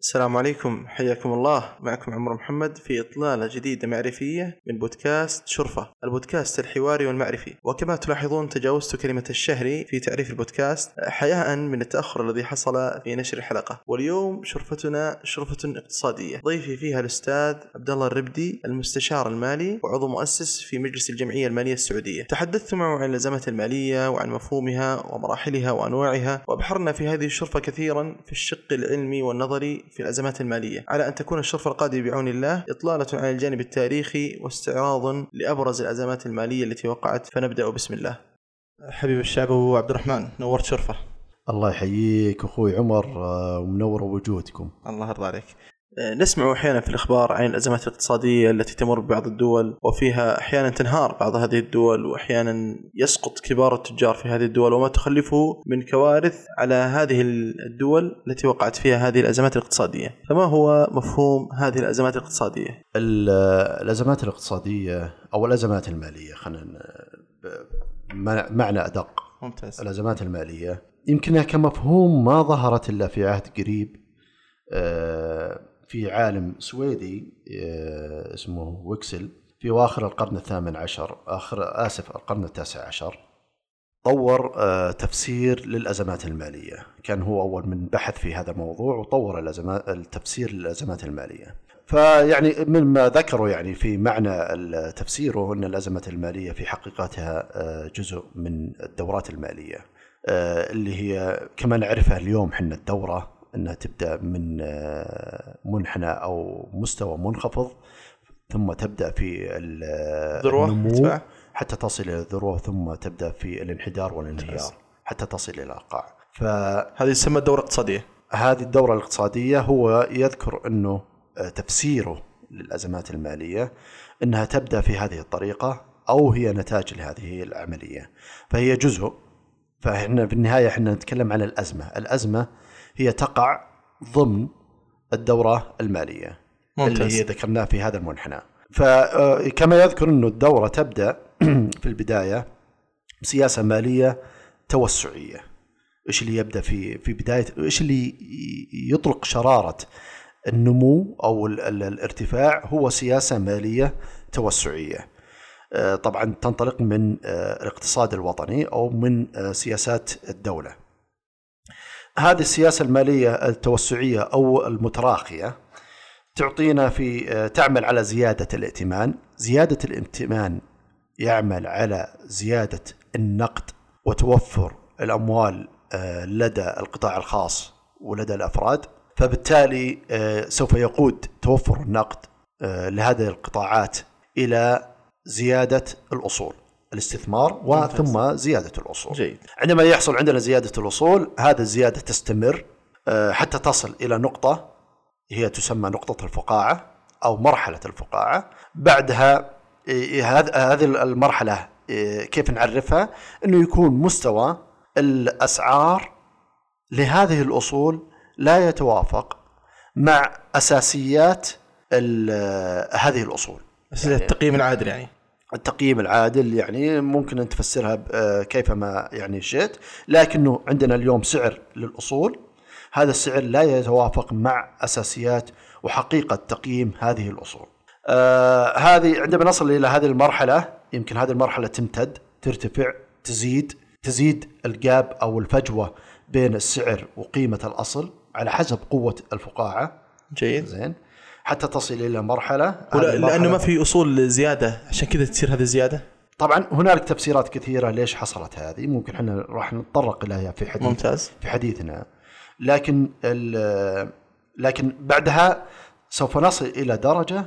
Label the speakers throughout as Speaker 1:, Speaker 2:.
Speaker 1: السلام عليكم حياكم الله. معكم عمر محمد في إطلالة جديدة معرفية من بودكاست شرفة البودكاست الحواري والمعرفي. وكما تلاحظون تجاوزت كلمة الشهري في تعريف البودكاست حياء من التأخر الذي حصل في نشر الحلقة. واليوم شرفتنا شرفة اقتصادية. ضيفي فيها الأستاذ عبد الله الربدي المستشار المالي وعضو مؤسس في مجلس الجمعية المالية السعودية. تحدثت معه عن الأزمات المالية وعن مفهومها ومراحلها وأنواعها وأبحرنا في هذه الشرفة كثيرا في الشق العلمي والنظري في الأزمات المالية. على أن تكون الشرفة القادمة بعون الله إطلالة على الجانب التاريخي واستعراض لأبرز الأزمات المالية التي وقعت. فنبدأ بسم الله. حبيب الشعب أبو عبد الرحمن نورت شرفة.
Speaker 2: الله يحييك أخوي عمر آه، ومنور وجودكم
Speaker 1: الله يرضى عليك. نسمع أحيانا في الأخبار عن الأزمات الاقتصادية التي تمر ببعض الدول وفيها أحيانا تنهار بعض هذه الدول وأحيانا يسقط كبار التجار في هذه الدول وما تخلفه من كوارث على هذه الدول التي وقعت فيها هذه الأزمات الاقتصادية، فما هو مفهوم هذه الأزمات الاقتصادية؟
Speaker 2: ال- الأزمات الاقتصادية أو الأزمات المالية خلينا معنى أدق.
Speaker 1: ممتاز.
Speaker 2: الأزمات المالية يمكنها كمفهوم ما ظهرت إلا في عهد قريب آه، في عالم سويدي آه، اسمه ويكسل في اواخر القرن الثامن عشر آخر آسف القرن التاسع عشر طور آه، تفسير للأزمات المالية، كان هو أول من بحث في هذا الموضوع وطور الازمات التفسير للأزمات المالية. فيعني مما ذكروا يعني في معنى تفسيره أن الأزمات المالية في حقيقتها آه، جزء من الدورات المالية اللي هي كما نعرفها اليوم حنا الدورة إنها تبدأ من آه، منحنى أو مستوى منخفض ثم تبدأ في
Speaker 1: ذروة
Speaker 2: النمو. حتى تصل إلى الذروة ثم تبدأ في الانحدار والانهيار. حتى تصل إلى القاع فهذه
Speaker 1: هذه تسمى الدورة الاقتصادية
Speaker 2: الدورة الاقتصادية هو يذكر إنه آه، تفسيره للأزمات المالية إنها تبدأ في هذه الطريقة أو هي نتاج لهذه العملية فهي جزء فإحنا في النهاية إحنا نتكلم عن الأزمة، الأزمة هي تقع ضمن الدورة المالية
Speaker 1: ممتاز.
Speaker 2: اللي هي ذكرناها في هذا المنحنى. فكما يذكر انه الدورة تبدأ في البداية بسياسة مالية توسعية. إيش اللي يبدأ في في بداية إيش اللي يطلق شرارة النمو أو ال- ال- الارتفاع هو سياسة مالية توسعية. آه، طبعا تنطلق من آه، الاقتصاد الوطني أو من آه، سياسات الدولة. هذه السياسة المالية التوسعية أو المتراخية تعطينا في آه، تعمل على زيادة الائتمان، زيادة الائتمان يعمل على زيادة النقد وتوفر الأموال آه، لدى القطاع الخاص ولدى الأفراد، فبالتالي آه، سوف يقود توفر النقد لهذه القطاعات إلى زيادة الأصول. الاستثمار وثم زيادة الأصول.
Speaker 1: جيد.
Speaker 2: عندما يحصل عندنا زيادة الأصول هذه الزيادة تستمر آه، حتى تصل إلى نقطة هي تسمى نقطة الفقاعة أو مرحلة الفقاعة. بعدها إيه، هذ- هذه المرحلة إيه، كيف نعرفها؟ إنه يكون مستوى الأسعار لهذه الأصول لا يتوافق مع أساسيات هذه الأصول.
Speaker 1: بس التقييم العادل يعني.
Speaker 2: التقييم العادل يعني ممكن أن تفسرها آه، كيفما يعني شئت لكنه عندنا اليوم سعر للأصول. هذا السعر لا يتوافق مع أساسيات وحقيقة تقييم هذه الأصول. آه هذه عندما نصل إلى هذه المرحلة يمكن هذه المرحلة تمتد ترتفع تزيد تزيد الجاب أو الفجوة بين السعر وقيمة الأصل على حسب قوة الفقاعة.
Speaker 1: جيد.
Speaker 2: زين. حتى تصل إلى
Speaker 1: مرحلة
Speaker 2: لأنه
Speaker 1: ما في أصول زياده عشان كذا تصير هذه الزياده
Speaker 2: طبعا هنالك تفسيرات كثيرة ليش حصلت هذه. ممكن إحنا راح نتطرق إليها في حديث
Speaker 1: ممتاز.
Speaker 2: في حديثنا. لكن لكن بعدها سوف نصل إلى درجة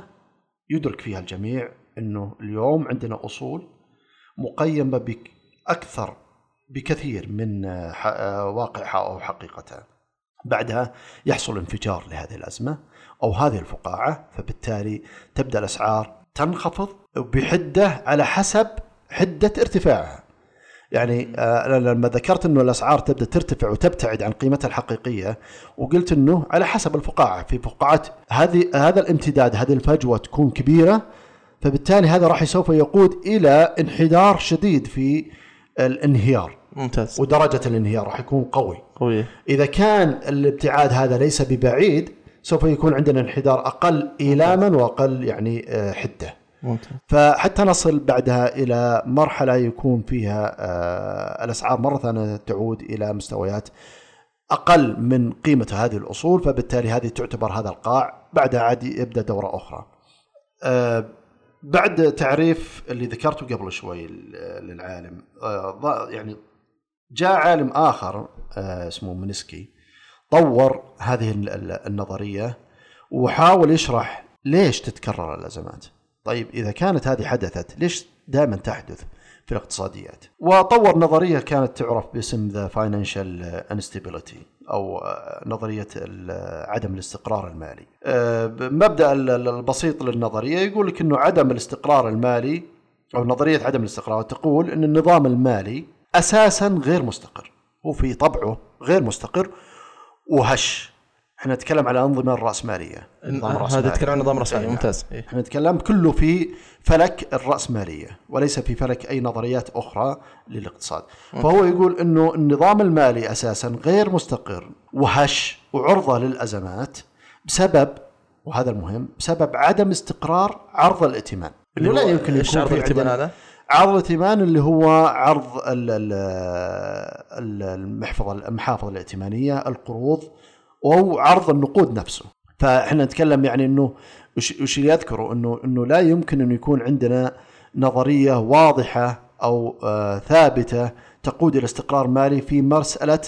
Speaker 2: يدرك فيها الجميع إنه اليوم عندنا أصول مقيمة باكثر بكثير من واقعها أو حقيقتها. بعدها يحصل انفجار لهذه الأزمة أو هذه الفقاعة فبالتالي تبدأ الأسعار تنخفض بحدة على حسب حدة ارتفاعها. يعني آه، أنا لما ذكرت إنه الأسعار تبدأ ترتفع وتبتعد عن قيمتها الحقيقية وقلت إنه على حسب الفقاعة. في فقاعات هذه هذا الامتداد هذه الفجوة تكون كبيرة فبالتالي هذا راح سوف يقود إلى انحدار شديد في الانهيار.
Speaker 1: ممتاز.
Speaker 2: ودرجة الانهيار راح يكون قوي.
Speaker 1: قوية.
Speaker 2: إذا كان الابتعاد هذا ليس ببعيد سوف يكون عندنا انحدار أقل إيلاما وأقل يعني آه، حدة.
Speaker 1: ممتاز.
Speaker 2: فحتى نصل بعدها إلى مرحلة يكون فيها آه، الأسعار مرة ثانية تعود إلى مستويات أقل من قيمة هذه الأصول فبالتالي هذه تعتبر هذا القاع. بعدها عاد يبدأ دورة أخرى. آه، بعد تعريف اللي ذكرته قبل شوي للعالم يعني جاء عالم آخر آه، اسمه منسكي طور هذه ال- ال- النظرية وحاول يشرح ليش تتكرر الأزمات. طيب إذا كانت هذه حدثت ليش دائما تحدث في الاقتصاديات؟ وطور نظرية كانت تعرف باسم the financial instability أو آه، نظرية ال- عدم الاستقرار المالي. آه، ال- البسيط للنظرية يقول لك إنه عدم الاستقرار المالي أو نظرية عدم الاستقرار تقول إن النظام المالي أساسا غير مستقر هو في طبعه غير مستقر وهش إحنا نتكلم على أنظمة الراسماليه نظام
Speaker 1: هذا
Speaker 2: رأسمالي.
Speaker 1: يتكلم عن نظام رأسمالي
Speaker 2: نعم.
Speaker 1: ممتاز إيه.
Speaker 2: إحنا نتكلم كله في فلك الرأسمالية وليس في فلك أي نظريات أخرى للاقتصاد فهو يقول أنه النظام المالي أساسا غير مستقر وهش وعرضة للأزمات بسبب وهذا المهم بسبب عدم استقرار عرض الائتمان
Speaker 1: اللي
Speaker 2: لا يمكن يكون
Speaker 1: عرض
Speaker 2: في
Speaker 1: الائتمان هذا؟
Speaker 2: عرض الائتمان اللي هو عرض ال- ال- ال- المحفظة المحافظ الائتمانية القروض أو عرض النقود نفسه. فإحنا نتكلم يعني إنه وش اللي يذكره؟ انه إنه لا يمكن انه يكون عندنا نظرية واضحة أو آه ثابتة تقود إلى استقرار مالي في مسألة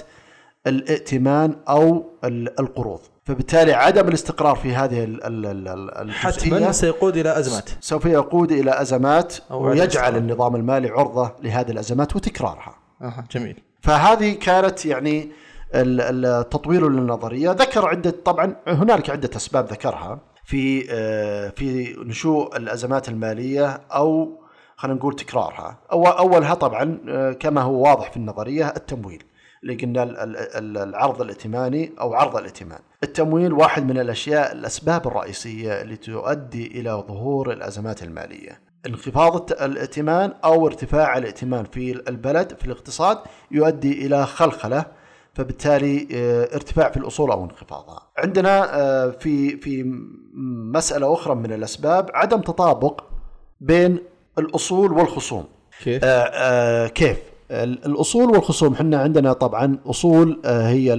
Speaker 2: الائتمان أو ال- القروض. فبالتالي عدم الاستقرار في هذه ال- ال- ال-
Speaker 1: حتما سيقود إلى أزمات.
Speaker 2: سوف يقود إلى أزمات
Speaker 1: أو عدم
Speaker 2: ويجعل. النظام المالي عرضة لهذه الأزمات وتكرارها.
Speaker 1: أها جميل.
Speaker 2: فهذه كانت يعني ال- التطوير للنظرية. ذكر عده طبعا هنالك عدة أسباب ذكرها في آه، في نشوء الأزمات المالية أو خلينا نقول تكرارها. أو أولها طبعا آه، كما هو واضح في النظرية التمويل. اللي قلنا ال- ال- ال- العرض الائتماني أو عرض الائتمان التمويل واحد من الأشياء الأسباب الرئيسية اللي تؤدي إلى ظهور الأزمات المالية انخفاض الائتمان أو ارتفاع الائتمان في البلد في الاقتصاد يؤدي إلى خلخلة فبالتالي آه، ارتفاع في الأصول أو انخفاضها. عندنا آه، في في مسألة أخرى من الأسباب عدم تطابق بين الأصول والخصوم.
Speaker 1: كيف؟
Speaker 2: آه، آه، كيف؟ ال- الأصول والخصوم. إحنا عندنا طبعا أصول آه، هي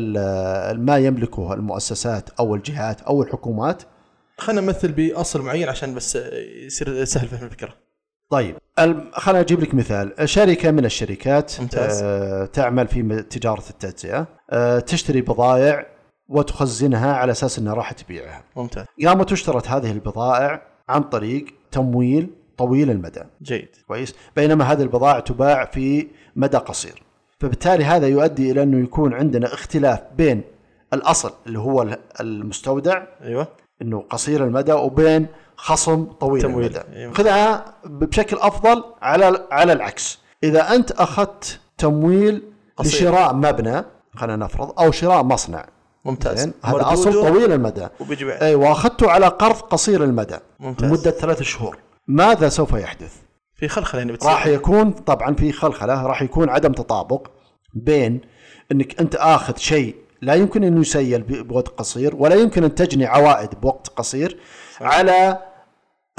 Speaker 2: ما يملكه المؤسسات أو الجهات أو الحكومات.
Speaker 1: خلينا نمثل بأصل معين عشان بس يصير سهل فهم الفكرة.
Speaker 2: طيب خليني أجيب لك مثال. شركة من الشركات
Speaker 1: ممتاز.
Speaker 2: آه تعمل في تجارة التجزئة آه تشتري بضائع وتخزنها على أساس إنها راح تبيعها.
Speaker 1: ممتاز.
Speaker 2: قامت اشترت هذه البضائع عن طريق تمويل طويل المدى.
Speaker 1: جيد.
Speaker 2: كويس. بينما هذه البضائع تباع في مدى قصير فبالتالي هذا يؤدي إلى أنه يكون عندنا اختلاف بين الأصل اللي هو ال- المستودع
Speaker 1: أيوه
Speaker 2: إنه قصير المدى وبين خصم طويل
Speaker 1: تمويل.
Speaker 2: المدى
Speaker 1: أيوة.
Speaker 2: خذها بشكل أفضل على على العكس إذا أنت أخذت تمويل
Speaker 1: قصير.
Speaker 2: لشراء مبنى خلينا نفرض أو شراء مصنع
Speaker 1: ممتاز
Speaker 2: زين هذا أصل طويل المدى
Speaker 1: وبيجي
Speaker 2: أي وأخذته على قرض قصير المدى
Speaker 1: ممتاز.
Speaker 2: لمدة ثلاث شهور ماذا سوف يحدث؟
Speaker 1: في خلخلة هنا بتصير.
Speaker 2: راح يكون طبعا في خلخلة راح يكون عدم تطابق بين إنك أنت آخذ شيء لا يمكن انه يسيل بوقت قصير ولا يمكن أن تجني عوائد بوقت قصير على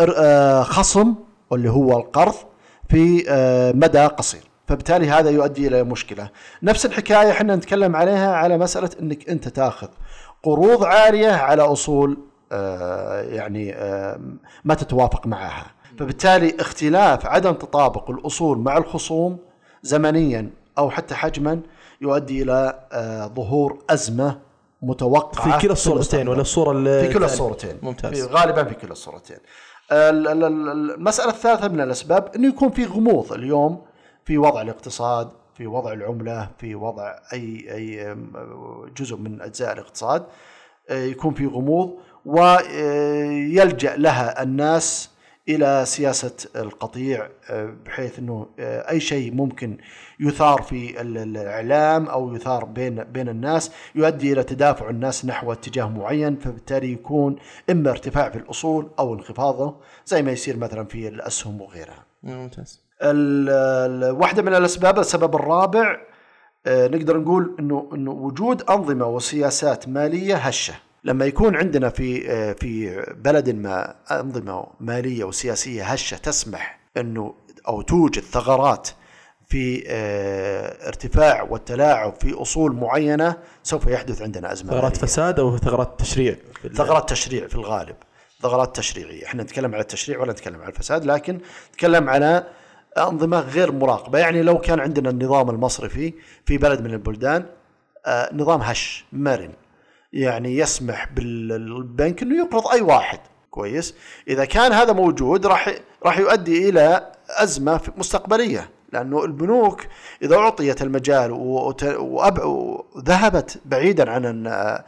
Speaker 2: إر- آه، خصم اللي هو القرض في آه، مدى قصير. فبالتالي هذا يؤدي إلى مشكلة. نفس الحكاية إحنا نتكلم عليها على مسألة إنك أنت تأخذ قروض عاليه على أصول آه، يعني ما تتوافق معها. فبالتالي اختلاف عدم تطابق الأصول مع الخصوم زمنيا أو حتى حجما يؤدي إلى آه، ظهور أزمة متوقعة
Speaker 1: في كلا الصورتين. ولا الصورة
Speaker 2: في كلا؟ الصورتين
Speaker 1: ممتاز.
Speaker 2: في غالبا في كلا الصورتين ال- ال- ال- المسألة الثالثة من الأسباب إنه يكون في غموض اليوم في وضع الاقتصاد في وضع العملة في وضع أي أي جزء من أجزاء الاقتصاد آه، يكون في غموض ويلجا لها الناس إلى سياسة القطيع آه، بحيث إنه آه، أي شيء ممكن يثار في ال- الإعلام أو يثار بين بين الناس يؤدي إلى تدافع الناس نحو اتجاه معين فبالتالي يكون إما ارتفاع في الأصول أو انخفاضه زي ما يصير مثلا في الأسهم وغيرها.
Speaker 1: ممتاز
Speaker 2: ال- ال- واحدة من الأسباب السبب الرابع آه، نقدر نقول إنه إنه وجود أنظمة وسياسات مالية هشة لما يكون عندنا في آه، في بلد ما أنظمة مالية وسياسية هشة تسمح إنه أو توجد ثغرات في آه، ارتفاع والتلاعب في أصول معينة سوف يحدث عندنا أزمة
Speaker 1: ثغرات. فساد أو ثغرات تشريع؟
Speaker 2: ثغرات تشريع في الغالب. ثغرات تشريعية. إحنا نتكلم على التشريع ولا نتكلم على الفساد لكن نتكلم على أنظمة غير مراقبة. يعني لو كان عندنا النظام المصرفي في بلد من البلدان آه، نظام هش مرن. يعني يسمح بالبنك إنه يقرض أي واحد. كويس؟ إذا كان هذا موجود راح راح يؤدي إلى أزمة مستقبلية لأنه البنوك إذا أعطيت المجال وذهبت بعيدا عن أن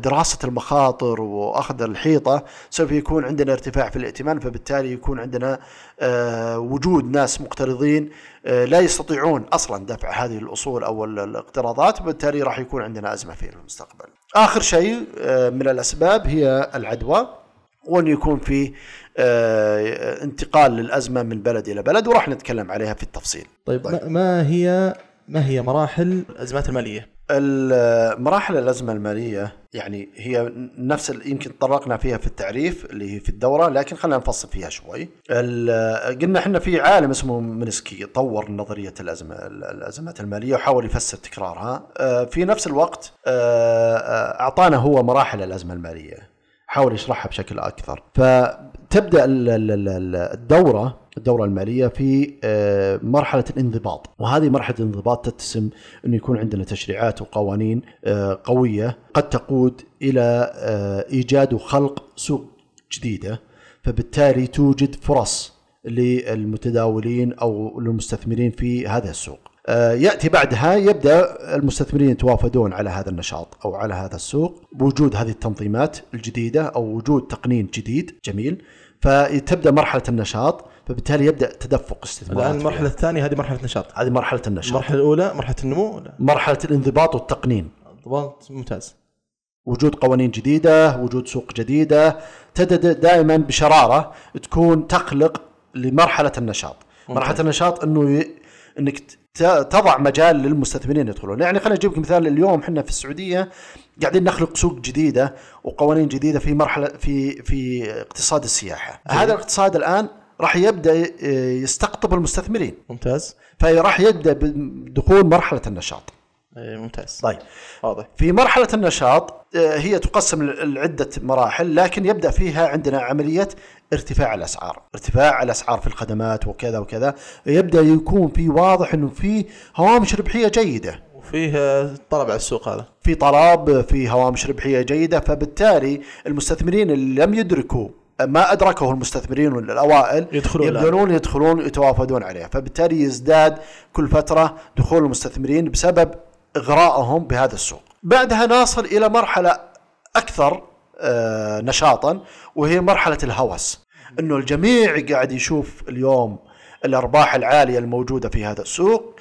Speaker 2: دراسة المخاطر وأخذ الحيطة سوف يكون عندنا ارتفاع في الائتمان فبالتالي يكون عندنا آه، وجود ناس مقترضين آه، لا يستطيعون أصلا دفع هذه الأصول أو ال- الاقتراضات وبالتالي راح يكون عندنا أزمة في المستقبل. آخر شيء آه، من الأسباب هي العدوى وأن يكون في آه، انتقال للأزمة من بلد إلى بلد وراح نتكلم عليها في التفصيل
Speaker 1: طيب ما- ما هي ما هي مراحل الأزمات المالية؟
Speaker 2: مراحل الأزمة المالية يعني هي نفس يمكن تطرقنا فيها في التعريف اللي هي في الدورة لكن خلينا نفصل فيها شوي. قلنا إحنا في عالم اسمه منسكي طور نظرية الأزمة الأزمات المالية وحاول يفسر تكرارها. آه، في نفس الوقت آه، آه، أعطانا هو مراحل الأزمة المالية. حاول يشرحها بشكل أكثر. فتبدأ ال- ال- ال- الدورة الدوره المالية في آه، مرحلة الانضباط. وهذه مرحلة الانضباط تتسم انه يكون عندنا تشريعات وقوانين آه، قوية قد تقود إلى آه، إيجاد وخلق سوق جديدة. فبالتالي توجد فرص للمتداولين أو للمستثمرين في هذا السوق. يأتي بعدها يبدأ المستثمرين يتوافدون على هذا النشاط أو على هذا السوق. بوجود هذه التنظيمات الجديدة أو وجود تقنين جديد جميل. فتبدأ مرحلة النشاط. فبالتالي يبدأ تدفق استثمارات
Speaker 1: الآن المرحلة
Speaker 2: فيها.
Speaker 1: الثانية هذه مرحلة نشاط
Speaker 2: هذه مرحلة النشاط
Speaker 1: المرحلة الأولى مرحلة النمو ولا؟
Speaker 2: مرحلة الانضباط والتقنين
Speaker 1: ضبط ممتاز
Speaker 2: وجود قوانين جديدة وجود سوق جديدة تبدا دائما بشرارة تكون تخلق لمرحلة النشاط
Speaker 1: ممتاز.
Speaker 2: مرحلة النشاط إنه ي... إنك تضع مجال للمستثمرين يدخلون يعني خلينا نجيب لك مثال اليوم إحنا في السعودية قاعدين نخلق سوق جديدة وقوانين جديدة في مرحلة في في اقتصاد السياحة
Speaker 1: جميل.
Speaker 2: هذا الاقتصاد الآن راح يبدأ يستقطب المستثمرين.
Speaker 1: ممتاز.
Speaker 2: فراح يبدأ بدخول مرحلة النشاط.
Speaker 1: إيه، ممتاز.
Speaker 2: طيب.
Speaker 1: واضح.
Speaker 2: في مرحلة النشاط آه، هي تقسم لعدة مراحل لكن يبدأ فيها عندنا عملية ارتفاع الأسعار. ارتفاع الأسعار في الخدمات وكذا وكذا. يبدأ يكون في واضح أنه في هوامش ربحية جيدة.
Speaker 1: وفيه طلب على السوق هذا.
Speaker 2: في طلب في هوامش ربحية جيدة فبالتالي المستثمرين اللي لم يدركوا ما أدركه المستثمرين الأوائل
Speaker 1: يدخلون الآن.
Speaker 2: يبدأون يدخلون يتوافدون عليها فبالتالي يزداد كل فترة دخول المستثمرين بسبب إغرائهم بهذا السوق. بعدها نصل إلى مرحلة أكثر آه، نشاطا وهي مرحلة الهوس. أنه الجميع قاعد يشوف اليوم الأرباح العالية الموجودة في هذا السوق.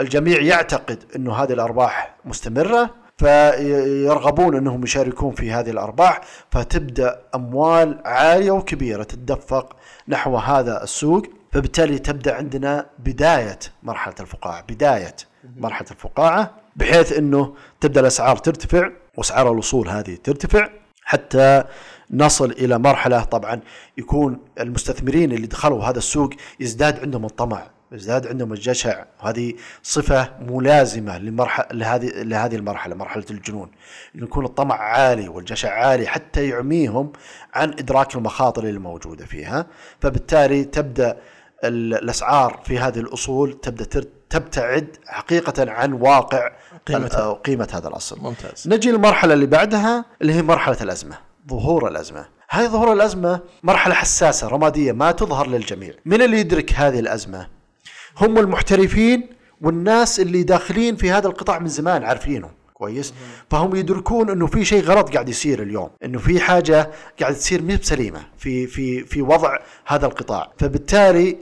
Speaker 2: الجميع يعتقد إنه هذه الأرباح مستمرة. فيرغبون أنهم يشاركون في هذه الأرباح فتبدأ أموال عالية وكبيرة تتدفق نحو هذا السوق فبالتالي تبدأ عندنا بداية مرحلة الفقاعة بداية مرحلة الفقاعة بحيث إنه تبدأ الأسعار ترتفع وأسعار الاصول هذه ترتفع حتى نصل إلى مرحلة طبعا يكون المستثمرين اللي دخلوا هذا السوق يزداد عندهم الطمع. يزداد عندهم الجشع. وهذه صفة ملازمة لمرحله لهذه لهذه المرحلة مرحلة الجنون. انه يكون الطمع عالي والجشع عالي حتى يعميهم عن إدراك المخاطر اللي موجودة فيها. فبالتالي تبدأ ال- الأسعار في هذه الأصول تبدأ تر- تبتعد حقيقة عن واقع
Speaker 1: قيمتها.
Speaker 2: أو قيمة هذا الأصل.
Speaker 1: ممتاز.
Speaker 2: نجي للمرحله اللي بعدها اللي هي مرحلة الأزمة ظهور الأزمة. هذه ظهور الأزمة مرحلة حساسة رمادية ما تظهر للجميع. من اللي يدرك هذه الأزمة؟ هم المحترفين والناس اللي داخلين في هذا القطاع من زمان عارفينه كويس؟ فهم يدركون إنه في شيء غلط قاعد يصير اليوم إنه في حاجة قاعد تصير مي بسليمة في في في وضع هذا القطاع. فبالتالي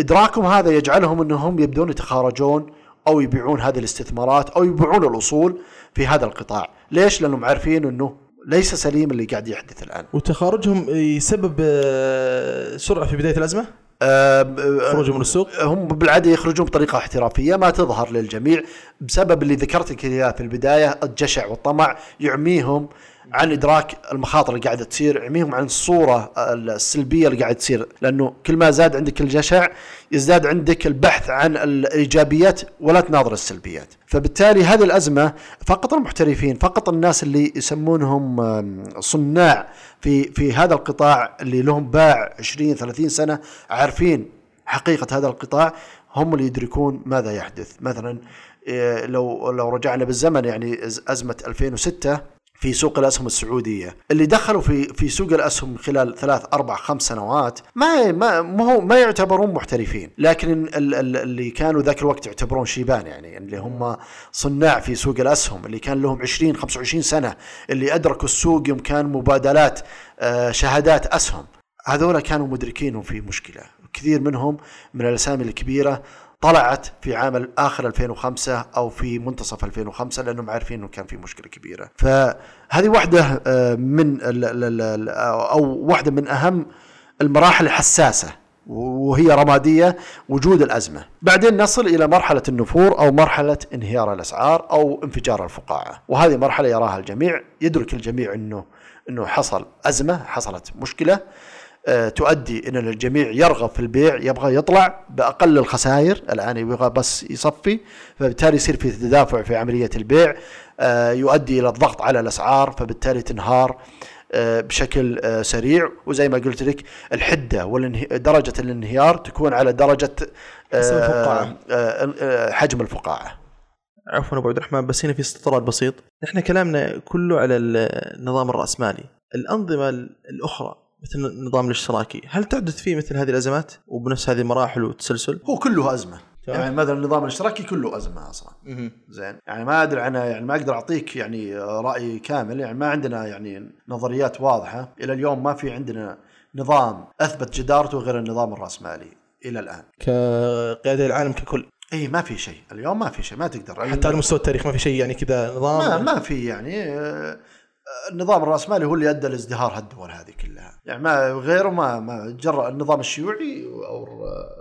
Speaker 2: إدراكهم هذا يجعلهم إنهم يبدون يتخارجون أو يبيعون هذه الاستثمارات أو يبيعون الأصول في هذا القطاع. ليش؟ لأنهم عارفين إنه ليس سليم اللي قاعد يحدث الآن.
Speaker 1: وتخارجهم يسبب آه، سرعة في بداية
Speaker 2: الأزمة؟
Speaker 1: خروجهم من السوق؟
Speaker 2: هم بالعادة يخرجون بطريقة احترافية ما تظهر للجميع بسبب اللي ذكرت لك في البداية الجشع والطمع يعميهم عن إدراك المخاطر اللي قاعدة تصير يعميهم عن الصورة السلبية اللي قاعدة تصير. لأنه كل ما زاد عندك الجشع يزداد عندك البحث عن الإيجابيات ولا تناظر السلبيات. فبالتالي هذه الأزمة فقط المحترفين فقط الناس اللي يسمونهم صناع في في هذا القطاع اللي لهم باع 20 30 سنة عارفين حقيقة هذا القطاع هم اللي يدركون ماذا يحدث. مثلا إيه، لو لو رجعنا بالزمن يعني أزمة 2006 في سوق الأسهم السعودية. اللي دخلوا في في سوق الأسهم خلال ثلاث أربع خمس سنوات ما ما هو ما يعتبرون محترفين. لكن ال- ال- اللي كانوا ذاك الوقت يعتبرون شيبان يعني اللي هم صناع في سوق الأسهم اللي كان لهم 20 25 سنة اللي أدركوا السوق يوم كان مبادلات آه، شهادات أسهم. هذول كانوا مدركين في مشكلة. كثير منهم من الأسامي الكبيرة طلعت في عام اخر 2005 أو في منتصف 2005 لأنهم عارفين إنه كان في مشكلة كبيرة. فهذه واحدة آه، من أو واحدة من أهم المراحل الحساسة وهي رمادية وجود الأزمة. بعدين نصل إلى مرحلة النفور أو مرحلة انهيار الأسعار أو انفجار الفقاعة، وهذه مرحلة يراها الجميع، يدرك الجميع انه إنه حصل أزمة، حصلت مشكلة. تؤدي إن الجميع يرغب في البيع يبغى يطلع بأقل الخسائر الآن يبغى بس يصفي فبالتالي يصير في تدافع في عملية البيع آه، يؤدي إلى الضغط على الأسعار فبالتالي تنهار آه، بشكل آه، سريع. وزي ما قلت لك الحدة ودرجه الانهيار تكون على درجة آه،
Speaker 1: الفقاعة.
Speaker 2: آه، آه، حجم الفقاعة.
Speaker 1: عفوا أبو عبد الرحمن بس هنا في استطراد بسيط. إحنا كلامنا كله على النظام الرأسمالي. الأنظمة الأخرى مثل النظام الاشتراكي. هل تحدث فيه مثل هذه الأزمات؟ وبنفس هذه المراحل والتسلسل؟
Speaker 2: هو كله
Speaker 1: أزمة.
Speaker 2: يعني مثلا النظام الاشتراكي كله أزمة أصلا. زين. يعني ما أدري عنها يعني ما أقدر أعطيك يعني رأي كامل. يعني ما عندنا يعني نظريات واضحة. إلى اليوم ما في عندنا نظام أثبت جدارته غير النظام الرأسمالي. إلى الآن.
Speaker 1: كقيادة العالم ككل.
Speaker 2: إي ما في شيء. اليوم ما في شيء. ما تقدر.
Speaker 1: حتى على مستوى التاريخ ما في شيء يعني كذا نظام؟
Speaker 2: ما ما في يعني. آه، النظام الرأسمالي هو اللي أدى لازدهار هالدول هذه كلها يعني ما غيره ما ما جرى النظام الشيوعي أو ال-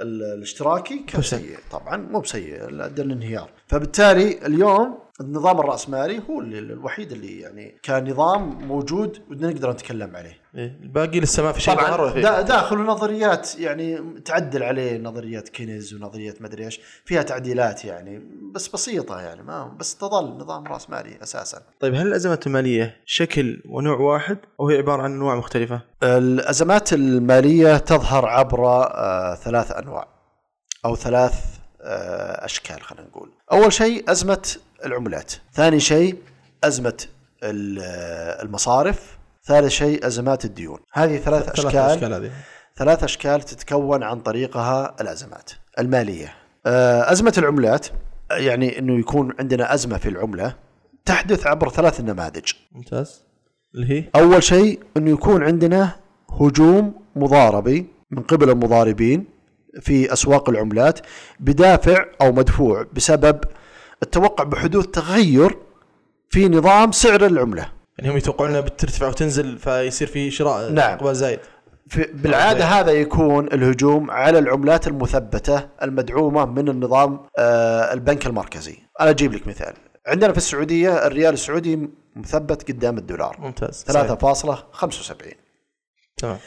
Speaker 2: ال- الاشتراكي كان. سيء طبعا مو بسيء ادى للانهيار فبالتالي اليوم النظام الرأسمالي هو اللي الوحيد اللي يعني كان نظام موجود ونقدر نتكلم عليه.
Speaker 1: إيه، الباقي لسه ما في شيء
Speaker 2: طبعا. دا داخل نظريات يعني تعدل عليه نظريات كينز ونظريات مدري إيش. فيها تعديلات يعني بس بسيطة يعني ما بس تظل نظام رأسمالي أساسا.
Speaker 1: طيب هل الأزمات المالية شكل ونوع واحد أو هي عبارة عن انواع مختلفة؟
Speaker 2: الأزمات المالية تظهر عبر آه ثلاث أنواع أو ثلاث آه أشكال خلينا نقول. أول شيء أزمة العملات. ثاني شيء آه، المصارف. ثالث شيء أزمات الديون. هذه ثلاث
Speaker 1: ثلاث
Speaker 2: أشكال.
Speaker 1: أشكال هذه.
Speaker 2: ثلاث أشكال تتكون عن طريقها الأزمات. المالية. آه، أزمة العملات يعني إنه يكون عندنا أزمة في العملة تحدث عبر ثلاث نماذج.
Speaker 1: ممتاز. اللي هي؟
Speaker 2: أول شيء إنه يكون عندنا هجوم مضاربي من قبل المضاربين في أسواق العملات بدافع أو مدفوع بسبب التوقع بحدوث تغير في نظام سعر العملة.
Speaker 1: يعني هم يتوقعون إنها بترتفع وتنزل فيصير في شراء
Speaker 2: نعم.
Speaker 1: اقبال زايد
Speaker 2: في بالعادة هذا يكون الهجوم على العملات المثبتة المدعومة من النظام آه، البنك المركزي. أنا أجيب لك مثال. عندنا في السعودية الريال السعودي مثبت قدام الدولار
Speaker 1: ممتاز
Speaker 2: 3.75
Speaker 1: تمام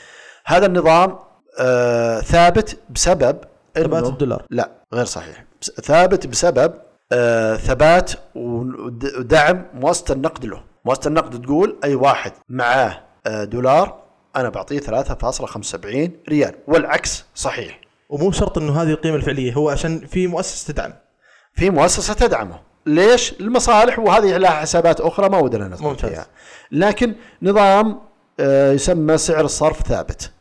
Speaker 2: هذا النظام آه ثابت بسبب
Speaker 1: ثبات الدولار.
Speaker 2: لا غير صحيح ثابت بسبب آه ثبات ود- ودعم مؤسسه النقد له. مؤسسه النقد تقول أي واحد معاه آه دولار أنا بعطيه 3.75 ريال. والعكس صحيح.
Speaker 1: ومو شرط إنه هذه القيمة الفعلية هو عشان في مؤسسة تدعم.
Speaker 2: في مؤسسة تدعمه. ليش؟ المصالح وهذه لها حسابات أخرى ما ودنا ندخل. فيها. لكن نظام آه يسمى سعر الصرف ثابت.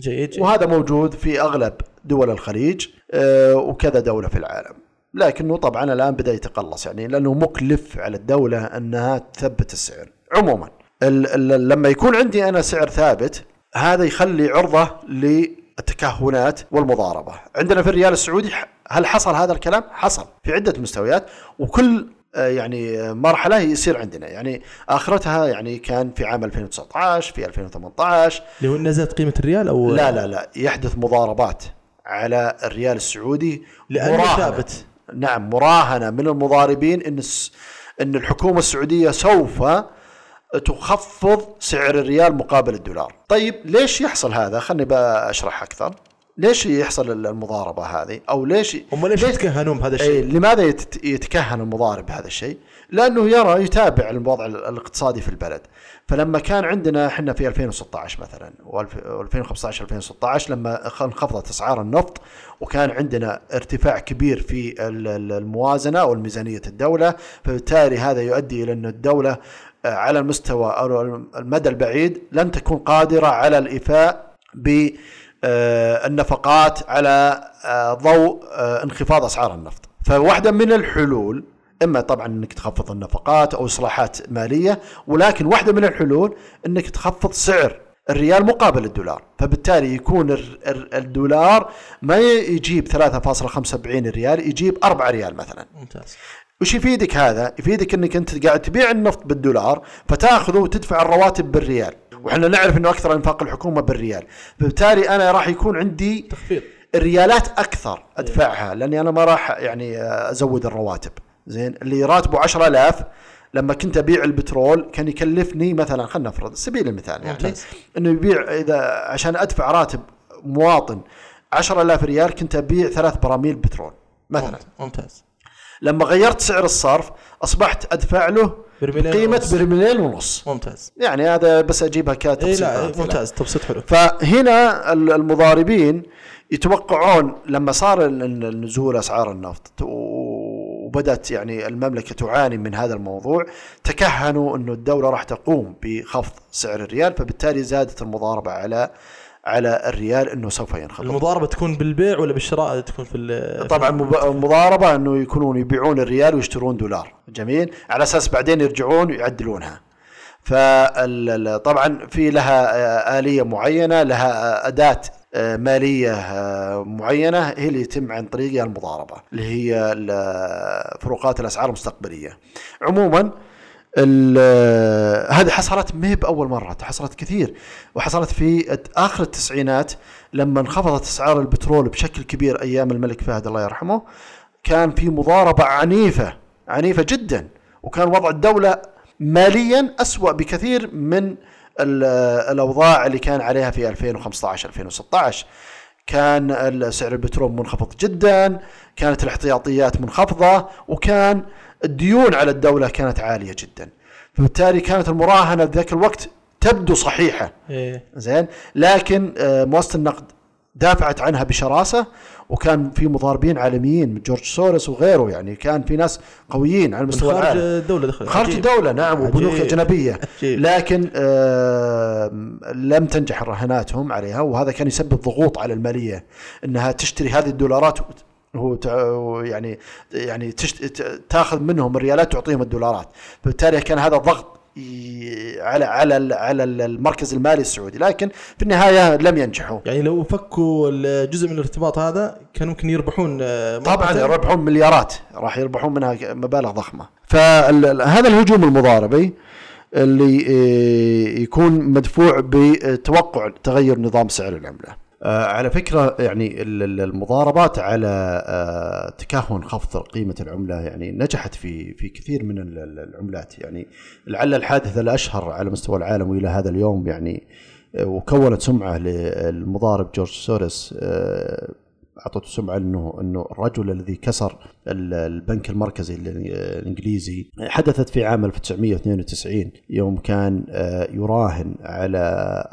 Speaker 1: جيد جيد.
Speaker 2: وهذا موجود في أغلب دول الخليج آه، وكذا دولة في العالم. لكنه طبعا الآن بدأ يتقلص يعني لأنه مكلف على الدولة أنها تثبت السعر. عموما لما يكون عندي أنا سعر ثابت هذا يخلي عرضة للتكهنات والمضاربة. عندنا في الريال السعودي هل حصل هذا الكلام؟ حصل في عدة مستويات وكل آه، يعني مرحلة يصير عندنا. يعني آخرتها يعني كان في عام 2019 في 2018
Speaker 1: اللي هو نزلت قيمة الريال أو
Speaker 2: لا لا لا يحدث مضاربات على الريال السعودي
Speaker 1: لأنه
Speaker 2: مراهنة.
Speaker 1: ثابت.
Speaker 2: نعم مراهنة من المضاربين إن إن الحكومة السعودية سوف تخفض سعر الريال مقابل الدولار طيب ليش يحصل هذا خلني بشرح أكثر ليش يحصل المضاربة هذه أو ليش
Speaker 1: هم ليش يتكهنون بهذا
Speaker 2: أي
Speaker 1: الشيء؟
Speaker 2: لماذا يت- يتكهن المضارب بهذا الشيء؟ لأنه يرى يتابع الوضع الاقتصادي في البلد. فلما كان عندنا إحنا في 2016 مثلا و2015 2016 لما انخفضت أسعار النفط وكان عندنا ارتفاع كبير في ال- ال- الموازنة أو ميزانيه الدولة. فبالتالي هذا يؤدي إلى أن الدولة آه، على المستوى أو المدى البعيد لن تكون قادرة على الإيفاء ب آه، النفقات على آه، ضوء انخفاض أسعار النفط. فواحدة من الحلول إما طبعا إنك تخفض النفقات أو إصلاحات مالية ولكن واحدة من الحلول إنك تخفض سعر الريال مقابل الدولار. فبالتالي يكون الدولار ما يجيب 3.75 ريال يجيب 4 ريال مثلا.
Speaker 1: ممتاز.
Speaker 2: وش يفيدك هذا؟ يفيدك إنك أنت قاعد تبيع النفط بالدولار فتأخذه وتدفع الرواتب بالريال. وإحنا نعرف إنه أكثر إنفاق الحكومة بالريال. فبالتالي أنا راح يكون عندي
Speaker 1: تخفيض.
Speaker 2: الريالات أكثر أدفعها لأني أنا ما راح يعني أزود الرواتب. زين اللي راتبه 10000 لما كنت أبيع البترول كان يكلفني مثلا خلينا نفرض سبيل المثال يعني
Speaker 1: ممتاز.
Speaker 2: إنه يبيع إذا عشان أدفع راتب مواطن 10000 ريال كنت أبيع ثلاث براميل بترول مثلا
Speaker 1: ممتاز
Speaker 2: لما غيرت سعر الصرف أصبحت أدفع له
Speaker 1: برميلين ونص.
Speaker 2: برميلين ونص
Speaker 1: ممتاز
Speaker 2: يعني هذا بس
Speaker 1: أجيبها
Speaker 2: كتبسيط
Speaker 1: لا
Speaker 2: مثلاً.
Speaker 1: ممتاز تبسيط حلو
Speaker 2: فهنا ال- المضاربين يتوقعون لما صار النزول أسعار النفط و- وبدأت يعني المملكة تعاني من هذا الموضوع تكهنوا إنه الدولة راح تقوم بخفض سعر الريال فبالتالي زادت المضاربة على على الريال إنه سوف ينخفض.
Speaker 1: المضاربة تكون بالبيع ولا بالشراء تكون في
Speaker 2: طبعا مب- مضاربه إنه يكونون يبيعون الريال ويشترون دولار. جميل؟ على أساس بعدين يرجعون ويعدلونها فطبعا في لها آلية معينة لها أداة آه، مالية آه، معينة هي اللي يتم عن طريقها المضاربة اللي هي ال- فروقات الأسعار المستقبلية. عموما هذه حصلت ما هي بأول مرة حصلت كثير وحصلت في آخر التسعينات لما انخفضت أسعار البترول بشكل كبير أيام الملك فهد الله يرحمه. كان في مضاربة عنيفة عنيفة جدا وكان وضع الدولة ماليا أسوأ بكثير من ال- الأوضاع اللي كان عليها في 2015 2016 كان سعر البترول منخفض جدا كانت الاحتياطيات منخفضة وكان الديون على الدولة كانت عالية جدا. فبالتالي كانت المراهنة ذاك الوقت تبدو صحيحة.
Speaker 1: إيه.
Speaker 2: زين؟ لكن آه، مؤسسه النقد دافعت عنها بشراسة وكان في مضاربين عالميين من جورج سورس وغيره يعني كان في ناس قويين على مستوى
Speaker 1: خارج الدولة دخل.
Speaker 2: خارج
Speaker 1: عجيب.
Speaker 2: الدولة نعم وبنوك
Speaker 1: عجيب.
Speaker 2: لكن آه لم تنجح رهاناتهم عليها وهذا كان يسبب ضغوط على المالية أنها تشتري هذه الدولارات هو يعني يعني تاخذ منهم الريالات تعطيهم الدولارات. فبالتالي كان هذا ضغط على على على ال- المركز المالي السعودي لكن في النهاية لم ينجحوا.
Speaker 1: يعني لو فكوا الجزء من الارتباط هذا كان ممكن يربحون آه،
Speaker 2: طبعا. يربحون مليارات راح يربحون منها مبالغ ضخمة. فهذا الهجوم المضاربي اللي آه، يكون مدفوع بتوقع تغير نظام سعر العملة. على فكرة يعني ال- ال- المضاربات على آه، تكهن خفض قيمة العملة يعني نجحت في في كثير من ال- ال- العملات. يعني لعل الحادث الاشهر على مستوى العالم وإلى هذا اليوم يعني آه، وكونت سمعة للمضارب جورج سوريس آه، اعطته سمعة انه إنه الرجل الذي كسر ال- البنك المركزي ال- الإنجليزي حدثت في عام 1992 يوم كان آه، يراهن على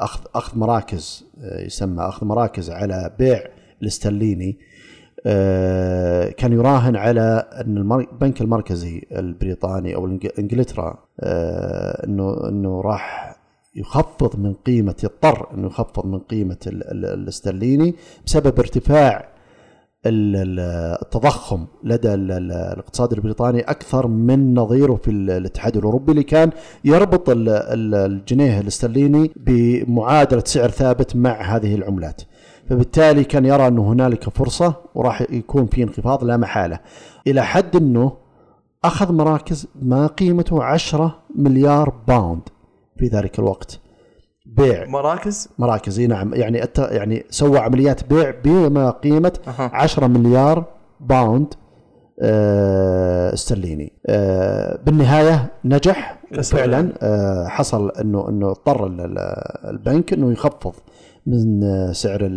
Speaker 2: اخذ أخذ مراكز آه، يسمى أخذ مراكز على بيع الاسترليني آه، كان يراهن على إن البنك المركزي البريطاني أو إنجلترا انه إنه راح يخفض من قيمه يضطر إنه يخفض من ال- الاسترليني بسبب ارتفاع التضخم لدى ال- ال- الاقتصاد البريطاني أكثر من نظيره في ال- الاتحاد الأوروبي اللي كان يربط ال- ال- الجنيه الاسترليني بمعادلة سعر ثابت مع هذه العملات. فبالتالي كان يرى أنه هنالك فرصة وراح يكون في انخفاض لا محالة إلى حد أنه أخذ مراكز ما قيمته 10 مليار pound في ذلك الوقت بيع.
Speaker 1: مراكز؟
Speaker 2: مراكز إي نعم. يعني أت... يعني سوى عمليات بيع بما قيمة
Speaker 1: أها.
Speaker 2: 10 مليار pound آه، استرليني. آه، بالنهاية نجح. فعلا آه، حصل إنه إنه اضطر ال- ال- البنك إنه يخفض من سعر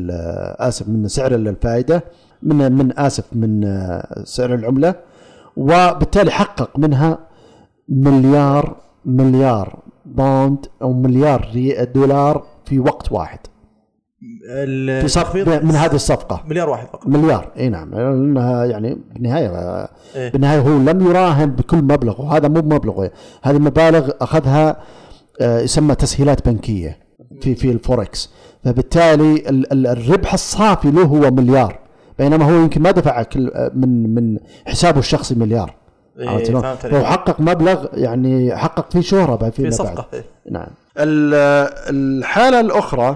Speaker 2: آسف من سعر الفائدة من من آسف من سعر العملة وبالتالي حقق منها مليار مليار باوند أو مليار دولار في وقت واحد. في صف
Speaker 1: التخفيض
Speaker 2: من هذه الصفقة.
Speaker 1: مليار واحد فقط.
Speaker 2: مليار. إي نعم. لأنها يعني بالنهاية
Speaker 1: إيه.
Speaker 2: بالنهاية هو لم يراهن بكل مبلغ وهذا مو بمبلغه هذه المبالغ أخذها آه، يسمى تسهيلات بنكية في في الفوركس. فبالتالي ال- ال- الربح الصافي له هو مليار بينما هو يمكن ما دفع كل آه، من من حسابه الشخصي مليار. عرفت فهو
Speaker 1: عليك.
Speaker 2: حقق مبلغ يعني حقق فيه شهرة بعد
Speaker 1: في
Speaker 2: فيما بعد
Speaker 1: صفقة إيه.
Speaker 2: نعم. ال- الحالة الأخرى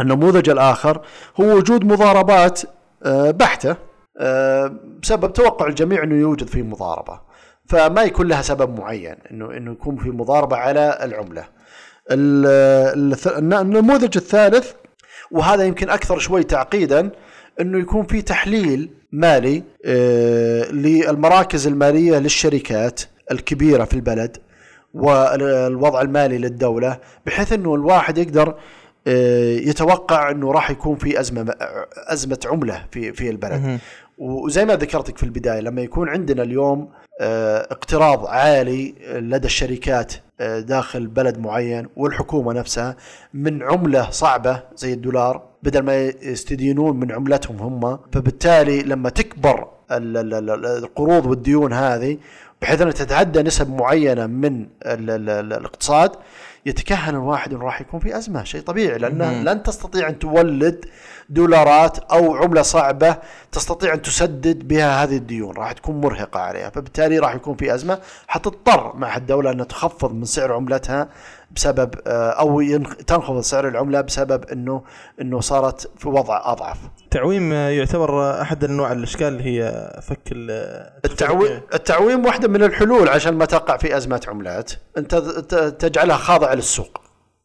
Speaker 2: النموذج الآخر هو وجود مضاربات آه، بحتة آه، بسبب توقع الجميع أنه يوجد فيه مضاربة. فما يكون لها سبب معين أنه أنه يكون في مضاربة على العملة. ال- الث- النموذج الثالث وهذا يمكن أكثر شوي تعقيدا أنه يكون في تحليل مالي آه، للمراكز المالية للشركات الكبيرة في البلد والوضع المالي للدولة بحيث أنه الواحد يقدر آه، يتوقع أنه راح يكون في أزمة أزمة عملة في في البلد. وزي ما ذكرتك في البداية لما يكون عندنا اليوم آه، اقتراض عالي لدى الشركات آه، داخل بلد معين والحكومة نفسها من عملة صعبة زي الدولار بدل ما يستدينون من عملتهم هم. فبالتالي لما تكبر ال- ال- ال- القروض والديون هذه بحيث أنها تتعدى نسب معينة من ال ال ال الاقتصاد يتكهن الواحد انه راح يكون في أزمة شيء طبيعي لأن لن تستطيع أن تولد دولارات أو عملة صعبة تستطيع أن تسدد بها هذه الديون. راح تكون مرهقة عليها. فبالتالي راح يكون في أزمة. حتضطر مع الدولة انها تخفض من سعر عملتها بسبب آه، أو ينخ- تنخفض سعر العملة بسبب إنه إنه صارت في وضع أضعف.
Speaker 1: التعويم آه، يعتبر أحد انواع الإشكال اللي هي فك ال-
Speaker 2: التعويم التعويم واحدة من الحلول عشان ما تقع في ازمات عملات. أنت ت- تجعلها خاضعة للسوق.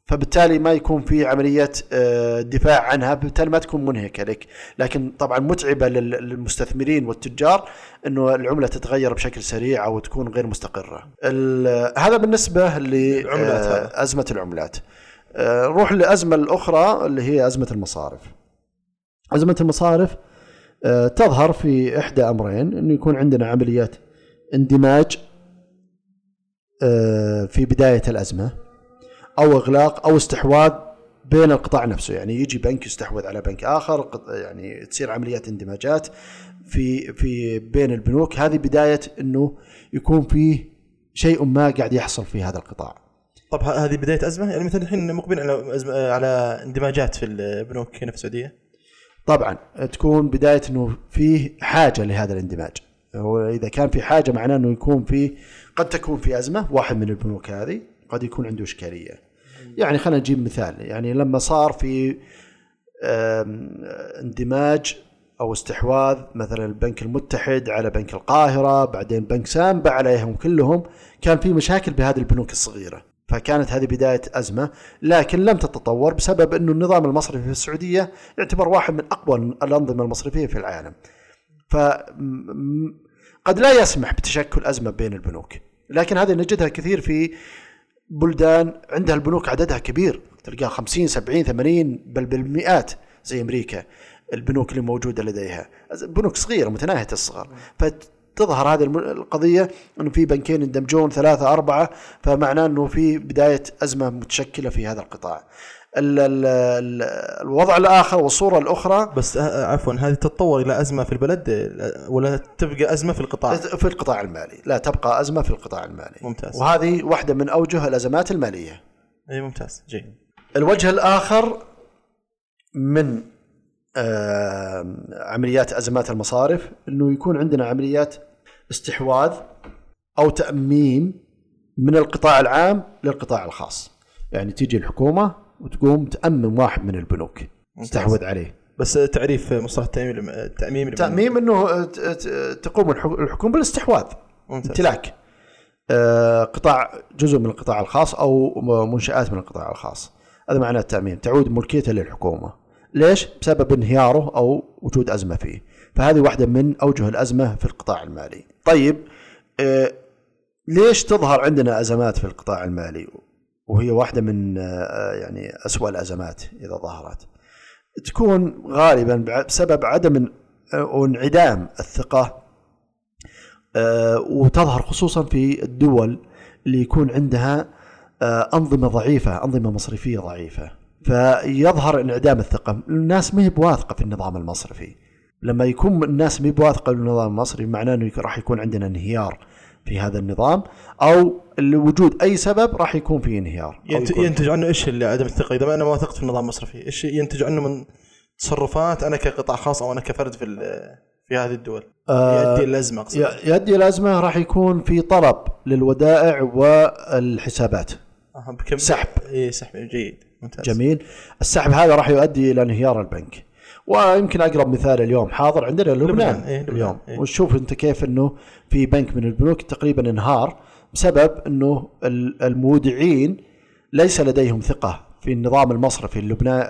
Speaker 2: فبالتالي ما يكون في عملية آه، دفاع عنها بالتالي ما تكون منهكة لك لكن طبعا متعبة لل- للمستثمرين والتجار إنه العملة تتغير بشكل سريع أو تكون غير مستقرة. ال- هذا بالنسبة
Speaker 1: العملات هذا.
Speaker 2: لازمه العملات. آه، نروح للازمه الأخرى اللي هي أزمة المصارف. أزمة المصارف آه، تظهر في إحدى أمرين أنه يكون عندنا عمليات اندماج آه، في بداية الأزمة. أو إغلاق أو استحواذ بين القطاع نفسه. يعني يجي بنك يستحوذ على بنك آخر قط- يعني تصير عمليات اندماجات في في بين البنوك. هذه بداية أنه يكون فيه شيء ما قاعد يحصل في هذا القطاع.
Speaker 1: طب هذه بداية أزمة؟ يعني مثلا الحين مقبلين على أزمة على اندماجات في البنوك هنا في السعودية.
Speaker 2: طبعا تكون بداية إنه فيه حاجة لهذا الاندماج. هو إذا كان في حاجة معناه إنه يكون في قد تكون في أزمة واحد من البنوك هذه قد يكون عنده إشكالية. يعني خلينا نجيب مثال. يعني لما صار في اندماج أو استحواذ مثلا البنك المتحد على بنك القاهرة بعدين بنك سامبا عليهم كلهم كان في مشاكل بهذه البنوك الصغيرة. فكانت هذه بداية أزمة لكن لم تتطور بسبب إنه النظام المصرفي في السعودية يعتبر واحد من أقوى الأنظمة المصرفية في العالم. ف قد لا يسمح بتشكل أزمة بين البنوك لكن هذه نجدها كثير في بلدان عندها البنوك عددها كبير. تلقاها 50 70 80 بل بالمئات زي أمريكا البنوك اللي موجودة لديها. بنوك صغيرة متناهية الصغر. فتظهر هذه القضية إنه في بنكين يندمجون ثلاثة أربعة فمعناه إنه في بداية أزمة متشكلة في هذا القطاع. ال ال ال الوضع الآخر والصورة الأخرى
Speaker 1: بس آه، عفوا هذه تتطور إلى أزمة في البلد آه، ولا تبقى أزمة في القطاع
Speaker 2: في القطاع المالي، لا تبقى أزمة في القطاع المالي.
Speaker 1: ممتاز.
Speaker 2: وهذه واحدة من أوجه الأزمات المالية.
Speaker 1: إي ممتاز جيد
Speaker 2: الوجه الآخر من آه، عمليات أزمات المصارف إنه يكون عندنا عمليات استحواذ أو تأميم من القطاع العام للقطاع الخاص يعني تيجي الحكومة وتقوم تامم واحد من البنوك. تستحوذ عليه.
Speaker 1: بس تعريف مصطلح التأميم الم- التأميم الم-
Speaker 2: تاميم إنه تقوم الح- الحكومة بالاستحواذ امتلاك. آه، قطاع جزء من القطاع الخاص أو منشآت من القطاع الخاص. هذا معناه التاميم تعود ملكيته للحكومة. ليش؟ بسبب انهياره أو وجود أزمة فيه. فهذه واحدة من أوجه الأزمة في القطاع المالي. طيب آه، ليش تظهر عندنا أزمات في القطاع المالي؟ وهي واحدة من آه، يعني أسوأ الأزمات إذا ظهرت. تكون غالبا بسبب عدم وانعدام الثقة آه، وتظهر خصوصا في الدول اللي يكون عندها آه، أنظمة ضعيفة أنظمة مصرفية ضعيفة. فيظهر انعدام الثقة. الناس ما هي بواثقة في النظام المصرفي. لما يكون الناس ما هي بواثقة في النظام المصرفي معناه إنه راح يكون عندنا انهيار في هذا النظام أو لوجود أي سبب راح يكون في انهيار
Speaker 1: ينتج عنه إيش اللي عدم الثقة؟ إذا ما أنا ما وثقت في النظام المصرفي إيش ينتج عنه من تصرفات أنا كقطاع خاص أو أنا كفرد في في هذه الدول؟ آه يؤدي الازمه
Speaker 2: اقصد يؤدي الازمه راح يكون في طلب للودائع والحسابات.
Speaker 1: آه بكم؟ سحب. اي سحب جيد
Speaker 2: ممتاز. جميل. السحب هذا راح يؤدي إلى انهيار البنك. ويمكن أقرب مثال اليوم حاضر عندنا لبنان, لبنان. إيه اليوم إيه. وتشوف أنت كيف إنه في بنك من البنوك تقريبا انهار بسبب إنه المودعين ليس لديهم ثقة في النظام المصرفي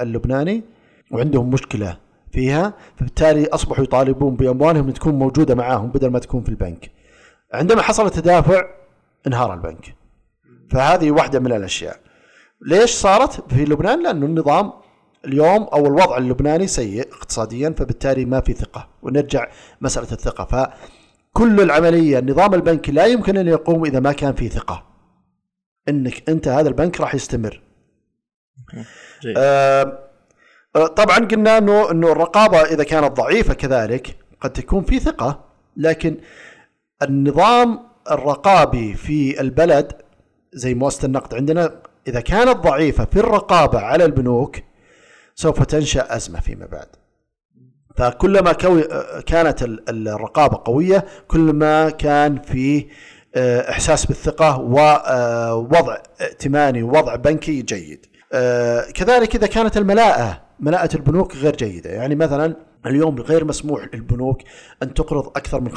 Speaker 2: اللبناني وعندهم مشكلة فيها فبالتالي أصبحوا يطالبون بأموالهم تكون موجودة معاهم بدل ما تكون في البنك. عندما حصل التدافع انهار البنك. فهذه واحدة من الأشياء. ليش صارت في لبنان؟ لأنه النظام اليوم أو الوضع اللبناني سيء اقتصاديا فبالتالي ما في ثقة ونرجع مسألة الثقه فكل العملية النظام البنكي لا يمكن أن يقوم إذا ما كان في ثقة. إنك أنت هذا البنك راح يستمر. جيد. آه طبعا قلنا إنه إنه الرقابة إذا كانت ضعيفة كذلك قد تكون في ثقة لكن النظام الرقابي في البلد زي مؤسسة النقد عندنا إذا كانت ضعيفة في الرقابة على البنوك سوف تنشأ أزمة فيما بعد. فكلما كانت الرقابة قوية كلما كان في أه، إحساس بالثقة ووضع أه، ائتماني ووضع بنكي جيد. كذلك إذا كانت الملاءة ملاءة البنوك غير جيدة يعني مثلا اليوم غير مسموح للبنوك أن تقرض أكثر من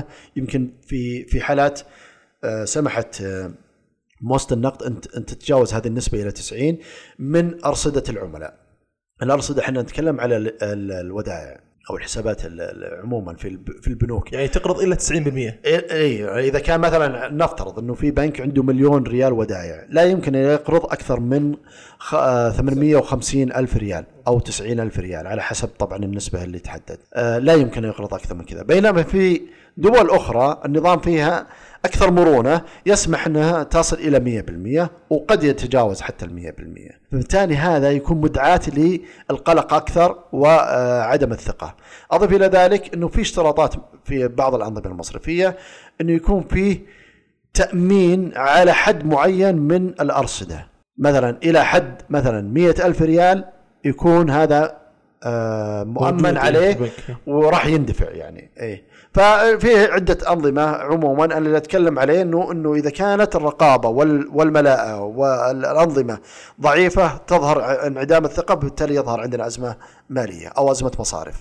Speaker 2: 85% يمكن في في حالات آه، سمحت آه، مؤسسة النقد أن تتجاوز هذه النسبة إلى 90 من أرصدة العملاء الأرصدة إحنا نتكلم على الودائع أو الحسابات عموما في في البنوك.
Speaker 1: يعني تقرض إلا 90%
Speaker 2: إي إذا كان مثلا نفترض إنه في بنك عنده مليون ريال ودائع لا يمكن أن يقرض أكثر من 850 ألف ريال أو 90 ألف ريال على حسب طبعا النسبة اللي تحدد. آه، لا يمكن أن يقرض أكثر من كذا. بينما في دول أخرى النظام فيها أكثر مرونة يسمح أنها تصل إلى 100% وقد يتجاوز حتى ال 100% فبالتالي هذا يكون مدعاة للقلق أكثر وعدم الثقة. أضف إلى ذلك أنه في اشتراطات في بعض الأنظمة المصرفية أنه يكون فيه تأمين على حد معين من الأرصدة. مثلا إلى حد مثلا مئة ألف ريال يكون هذا آه، مؤمن عليه وراح يندفع يعني. إيه. ففي عدة أنظمة عموما أنا اللي أتكلم عليه انه إنه إذا كانت الرقابة والملاءه والأنظمة ضعيفة تظهر انعدام الثقة بالتالي يظهر عندنا أزمة مالية أو أزمة مصارف.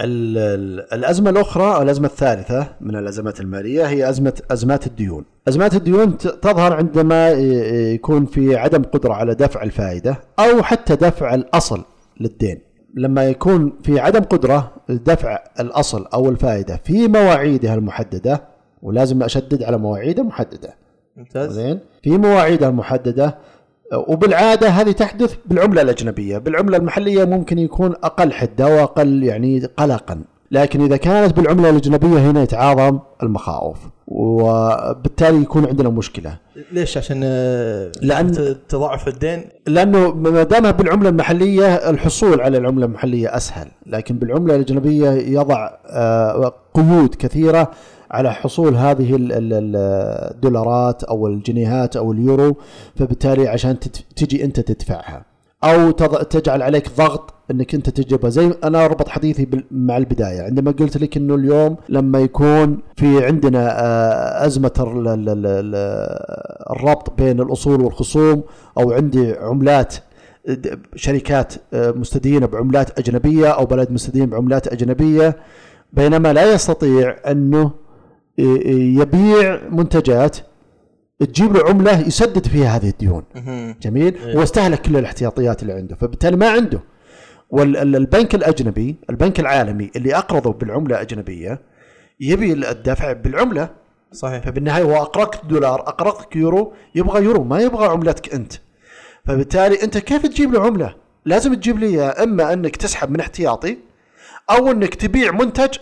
Speaker 2: الأزمة الأخرى الأزمة الثالثة من الأزمات المالية هي ازمه أزمات الديون. أزمات الديون تظهر عندما يكون في عدم قدرة على دفع الفائدة أو حتى دفع الأصل للدين. لما يكون في عدم قدرة لدفع الأصل أو الفائدة في مواعيدها المحددة ولازم أشدد على مواعيدها محددة. ممتاز. زين؟ في مواعيدها المحددة وبالعادة هذه تحدث بالعملة الأجنبية. بالعملة المحلية ممكن يكون أقل حدة وأقل يعني قلقا. لكن إذا كانت بالعملة الأجنبية هنا يتعاظم المخاوف وبالتالي يكون عندنا مشكلة.
Speaker 1: ليش؟ عشان آه، لأن تضاعف الدين؟
Speaker 2: لأنه ما دامها بالعملة المحلية الحصول على العملة المحلية أسهل، لكن بالعملة الأجنبية يضع آه، قيود كثيرة على حصول هذه الدولارات أو الجنيهات أو اليورو فبالتالي عشان تجي أنت تدفعها. أو تجعل عليك ضغط انك انت تجيبها. زي أنا اربط حديثي مع البداية. عندما قلت لك إنه اليوم لما يكون في عندنا آه، أزمة الربط بين الأصول والخصوم أو عندي عملات شركات آه، مستدينة بعملات أجنبية أو بلد مستدين بعملات أجنبية بينما لا يستطيع أنه يبيع منتجات تجيب له عملة يسدد فيها هذه الديون. جميل؟ إيه. واستهلك كل الاحتياطيات اللي عنده. فبالتالي ما عنده. والبنك الأجنبي البنك العالمي اللي أقرضه بالعملة الاجنبيه يبي الدفع بالعملة.
Speaker 1: صحيح.
Speaker 2: فبالنهاية هو اقرضك دولار اقرضك يورو يبغى يورو ما يبغى عملتك أنت. فبالتالي أنت كيف تجيب له عملة؟ لازم تجيب لي إما أنك تسحب من احتياطي أو أنك تبيع منتج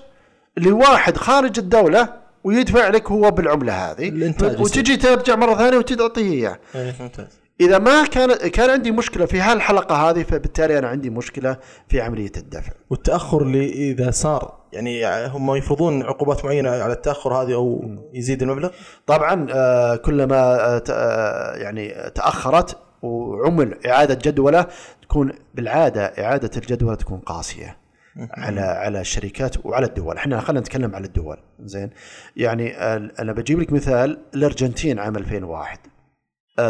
Speaker 2: لواحد خارج الدولة ويدفع لك هو بالعملة هذه. وتجي ترجع مرة ثانية وتعطيه اياه
Speaker 1: إيه، ممتاز.
Speaker 2: إذا ما كان كان عندي مشكلة في هالحلقة هذه فبالتالي أنا عندي مشكلة في عملية الدفع.
Speaker 1: والتأخر اللي إذا صار يعني هم يفرضون عقوبات معينة على التأخر هذه أو يزيد المبلغ؟
Speaker 2: طبعا آه، كلما آه، آه، يعني تأخرت وعمل إعادة جدولة تكون بالعادة إعادة الجدولة تكون قاسية على على الشركات وعلى الدول. إحنا خلينا نتكلم على الدول زين. يعني أنا بجيب لك مثال الأرجنتين عام 2001 آه،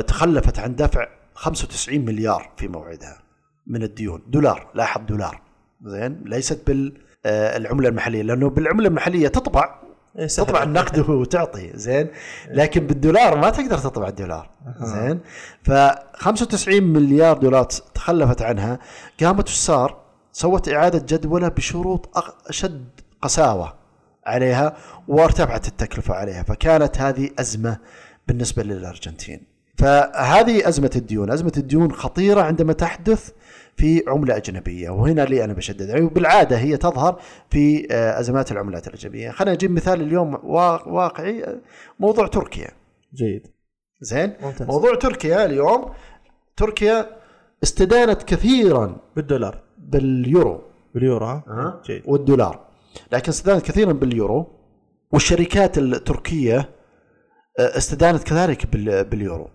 Speaker 2: تخلفت عن دفع 95 مليار في موعدها من الديون. دولار لاحظ دولار. زين؟ ليست بالعمله المحلية. لأنه بالعملة المحلية تطبع
Speaker 1: إيه،.
Speaker 2: تطبع النقد وتعطي. زين؟ لكن بالدولار ما تقدر تطبع الدولار. زين؟ ف 95 مليار دولار تخلفت عنها. قامت وش صار؟ سوت إعادة جدولة بشروط أشد قساوة عليها وارتفعت التكلفة عليها. فكانت هذه أزمة بالنسبة للأرجنتين. فهذه أزمة الديون، أزمة الديون خطيرة عندما تحدث في عملة أجنبية وهنا اللي أنا بشدد يعني بالعادة هي تظهر في آه، أزمات العملات الأجنبية، خلينا نجيب مثال اليوم وا- واقعي آه، موضوع تركيا.
Speaker 1: جيد.
Speaker 2: زين؟
Speaker 1: ممتاز.
Speaker 2: موضوع تركيا اليوم تركيا استدانت كثيرا
Speaker 1: بالدولار.
Speaker 2: باليورو.
Speaker 1: باليورو ها؟ جيد.
Speaker 2: والدولار. لكن استدانت كثيرا باليورو والشركات التركية آه، استدانت كذلك بال- باليورو.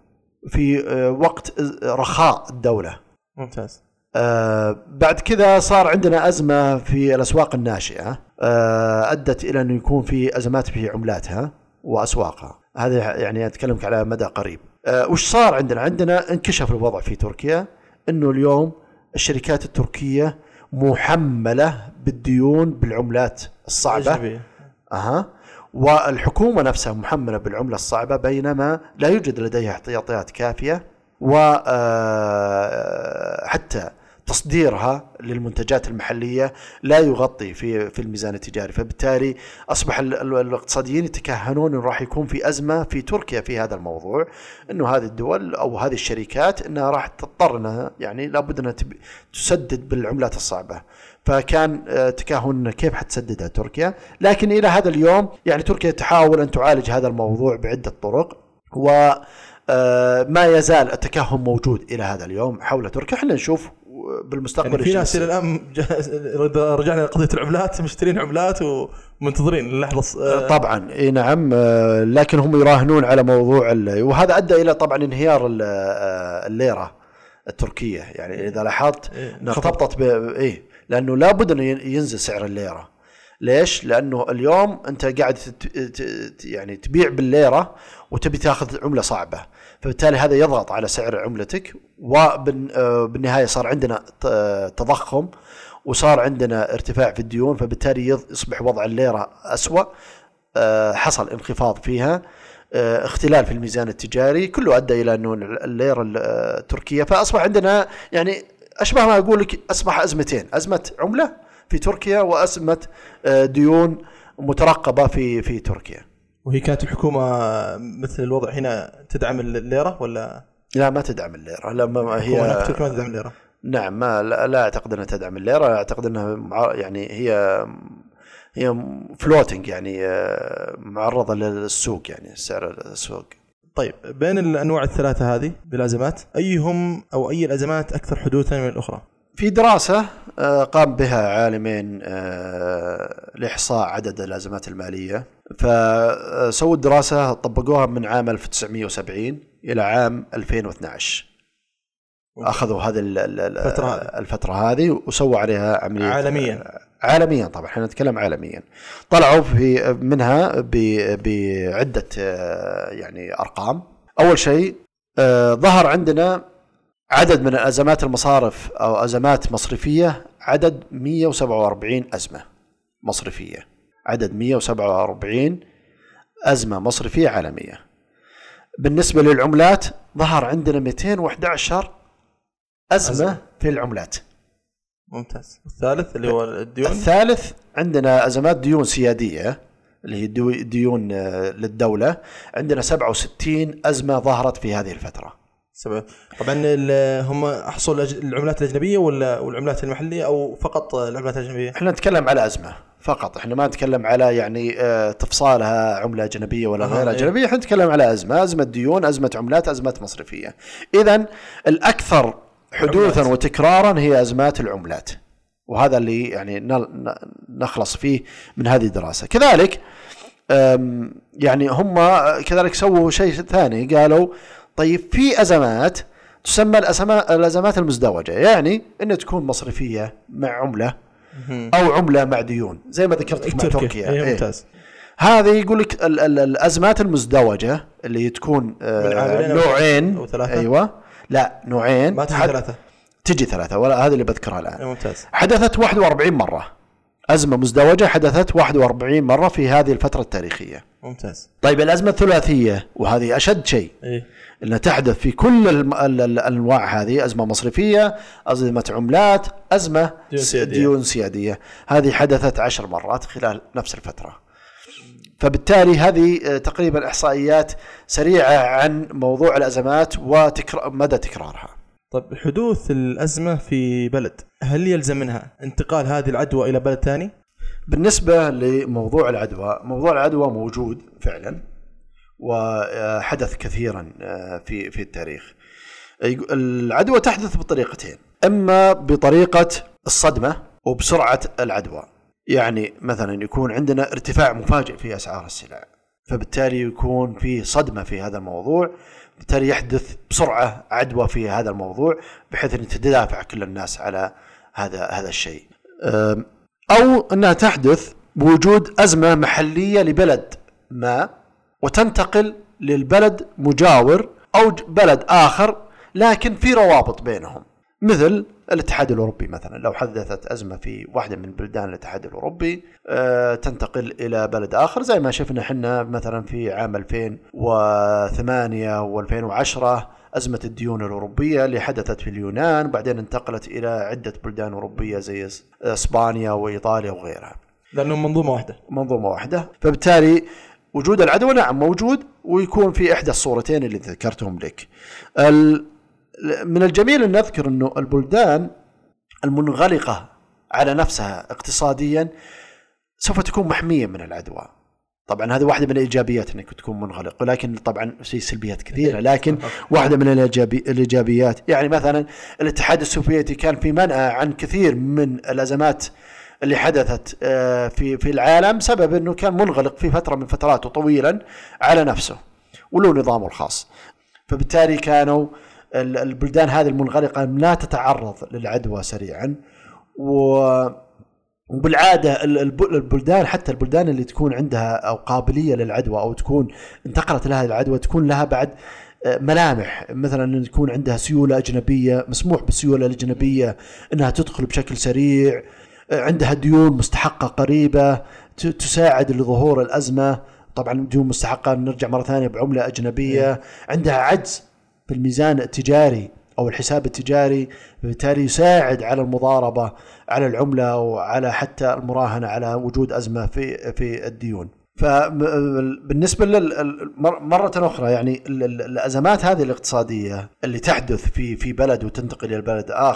Speaker 2: في آه، وقت رخاء الدولة.
Speaker 1: ممتاز.
Speaker 2: آه، بعد كذا صار عندنا أزمة في الأسواق الناشئة. آه، أدت إلى انه يكون في أزمات في عملاتها وأسواقها. هذا يعني أتكلمك على مدى قريب. آه، وش صار عندنا؟ عندنا انكشف الوضع في تركيا إنه اليوم الشركات التركية محملة بالديون بالعملات
Speaker 1: الصعبة.
Speaker 2: أها. والحكومة نفسها محملة بالعملة الصعبة بينما لا يوجد لديها احتياطيات كافية وحتى تصديرها للمنتجات المحلية لا يغطي في في الميزان التجاري. فبالتالي ال- الاقتصاديين يتكهنون انه راح يكون في أزمة في تركيا في هذا الموضوع إنه هذه الدول أو هذه الشركات إنها راح تضطر انها يعني لابد إنها تب- تسدد بالعملات الصعبة. فكان آه، تكهن كيف حتسددها تركيا. لكن إلى هذا اليوم يعني تركيا تحاول أن تعالج هذا الموضوع بعدة طرق و آه، ما يزال التكهن موجود إلى هذا اليوم حول تركيا. إحنا نشوف بالمستقبل
Speaker 1: يعني في ناس. إلى الآن إذا رجعنا لقضية العملات مشترين عملات ومنتظرين اللحظه آه،
Speaker 2: طبعا. إي نعم آه، لكن هم يراهنون على موضوع وهذا أدى إلى طبعا انهيار ال- آه، الليرة التركية. يعني إذا لاحظت ارتبطت ب إي. لأنه لابد أنه ين- ينزل سعر الليرة. ليش؟ لأنه اليوم أنت قاعد يعني تبيع بالليرة وتبي تاخذ عملة صعبة. فبالتالي هذا يضغط على سعر عملتك وبالنهايه صار عندنا ت- تضخم وصار عندنا ارتفاع في الديون فبالتالي يصبح وضع الليرة اسوء آه، حصل انخفاض فيها. آه، اختلال في الميزان التجاري كله أدى إلى أنه الليرة التركيه فأصبح عندنا يعني أشبه ما أقول لك أصبح أزمتين أزمة عملة في تركيا وأزمة آه، ديون مترقبة في في تركيا.
Speaker 1: وهي كانت الحكومة مثل الوضع هنا تدعم الليرة ولا؟
Speaker 2: لا ما تدعم الليرة. لا ما هي
Speaker 1: ما تدعم الليرة.
Speaker 2: نعم ما لا, لا أعتقد أنها تدعم الليرة. أعتقد أنها يعني هي هي فلوتنج يعني آه، معرضة للسوق يعني سعر السوق.
Speaker 1: طيب بين الأنواع الثلاثة هذه بالأزمات أيهم أو أي الأزمات أكثر حدوثا من الأخرى؟
Speaker 2: في دراسة آه، قام بها عالمين آه، لإحصاء عدد الأزمات المالية فسووا الدراسة طبقوها من عام 1970 إلى عام 2012 أخذوا هذه ال- ال- ال-
Speaker 1: الفترة هذه.
Speaker 2: الفترة هذه وسووا عليها عملية
Speaker 1: عالمياً.
Speaker 2: عالميا طبعا إحنا نتكلم عالميا. طلعوا في منها ب- بعدة آه، يعني أرقام. أول شيء آه، ظهر عندنا عدد من الازمات المصارف أو أزمات مصرفية عدد 147 أزمة مصرفية. عدد 147 أزمة مصرفية عالمية. بالنسبة للعملات ظهر عندنا 211 أزمة
Speaker 1: أزمة.
Speaker 2: في العملات.
Speaker 1: ممتاز. الثالث اللي هو الديون؟
Speaker 2: الثالث عندنا ازمات ديون سيادية اللي هي ديو- ديون آه، للدولة عندنا 67 أزمة ظهرت في هذه
Speaker 1: الفترة. طبعا هم احصل الأج- العملات الأجنبية ولا والعملات المحلية أو فقط العملات الأجنبية؟
Speaker 2: إحنا نتكلم على أزمة فقط. إحنا ما نتكلم على يعني آه، تفصالها عملة أجنبية ولا غير
Speaker 1: إيه.
Speaker 2: اجنبيه إحنا نتكلم على أزمة. أزمة ديون أزمة عملات أزمة مصرفية. اذا الأكثر حدوثا
Speaker 1: عملات.
Speaker 2: وتكرارا هي أزمات العملات. وهذا اللي يعني نخلص فيه من هذه الدراسة. كذلك يعني هم كذلك سووا شيء ثاني. قالوا طيب في أزمات تسمى الأزمات المزدوجة. يعني إن تكون مصرفية مع
Speaker 1: عملة.
Speaker 2: أو عملة مع ديون. زي ما ذكرت مع تركيا.
Speaker 1: إيه،. ممتاز.
Speaker 2: هذه يقول لك ال- ال- الأزمات المزدوجة اللي تكون آه، نوعين.
Speaker 1: أو ثلاثة؟
Speaker 2: أيوه. لا نوعين.
Speaker 1: ما تجي
Speaker 2: حد-
Speaker 1: ثلاثة.
Speaker 2: تجي ثلاثة. ولا هذه اللي بذكرها الآن.
Speaker 1: إيه، ممتاز.
Speaker 2: حدثت 41 مرة. أزمة مزدوجة حدثت 41 مرة في هذه الفترة التاريخية.
Speaker 1: ممتاز.
Speaker 2: طيب الأزمة الثلاثية وهذه أشد شيء.
Speaker 1: إيه.
Speaker 2: انها تحدث في كل الم- ال- ال- الأنواع هذه أزمة مصرفية أزمة عملات أزمة
Speaker 1: ديون سيادية.
Speaker 2: ديون سيادية. هذه حدثت عشر مرات خلال نفس الفترة. فبالتالي هذه آه، تقريبا إحصائيات سريعة عن موضوع الأزمات وتكرار مدى تكرارها.
Speaker 1: طيب حدوث الأزمة في بلد هل يلزم منها انتقال هذه العدوى إلى بلد ثاني؟
Speaker 2: بالنسبة لموضوع العدوى موضوع العدوى موجود فعلا وحدث كثيرا آه، في في التاريخ. العدوى تحدث بطريقتين إما بطريقة الصدمة وبسرعة العدوى. يعني مثلا يكون عندنا ارتفاع مفاجئ في أسعار السلع فبالتالي يكون في صدمة في هذا الموضوع بالتالي يحدث بسرعة عدوى في هذا الموضوع بحيث أن تتدافع كل الناس على هذا هذا الشيء. أو أنها تحدث بوجود أزمة محلية لبلد ما وتنتقل للبلد مجاور أو بلد آخر لكن في روابط بينهم. مثل الاتحاد الأوروبي مثلا لو حدثت أزمة في واحدة من بلدان الاتحاد الأوروبي آه، تنتقل إلى بلد آخر زي ما شفنا إحنا مثلا في عام 2008 و2010 أزمة الديون الأوروبية اللي حدثت في اليونان وبعدين انتقلت إلى عدة بلدان أوروبية زي إس- إسبانيا وإيطاليا وغيرها.
Speaker 1: لأنه منظومة واحدة
Speaker 2: منظومة واحدة فبالتالي وجود العدوى نعم موجود ويكون في إحدى الصورتين اللي ذكرتهم لك. ال- من الجميل أن نذكر أنه البلدان المنغلقة على نفسها اقتصاديا سوف تكون محمية من العدوى. طبعا هذه واحدة من الإيجابيات أنك تكون منغلق ولكن طبعا في سلبيات كثيرة لكن واحدة من الإيجابيات يعني مثلا الاتحاد السوفيتي كان في منأى عن كثير من الأزمات اللي حدثت آه، في في العالم سبب أنه كان منغلق في فترة من فتراته طويلا على نفسه وله نظامه الخاص فبالتالي كانوا البلدان هذه المنغلقه لا تتعرض للعدوى سريعا و وبالعادة ال- الب- البلدان حتى البلدان اللي تكون عندها أو قابلية للعدوى أو تكون انتقلت لها العدوى تكون لها بعد آه، ملامح. مثلا ان تكون عندها سيولة أجنبية مسموح بالسيولة الأجنبية إنها تدخل بشكل سريع آه، عندها ديون مستحقة قريبة تساعد لظهور الأزمة. طبعا ديون مستحقة نرجع مرة ثانية بعملة أجنبية. عندها عجز في الميزان التجاري أو الحساب التجاري بالتالي يساعد على المضاربة على العملة وعلى حتى المراهنة على وجود أزمة في في الديون. فبالنسبه لل مر- مرة أخرى يعني ال- ال- الأزمات هذه الاقتصادية اللي تحدث في في بلد وتنتقل إلى بلد آه،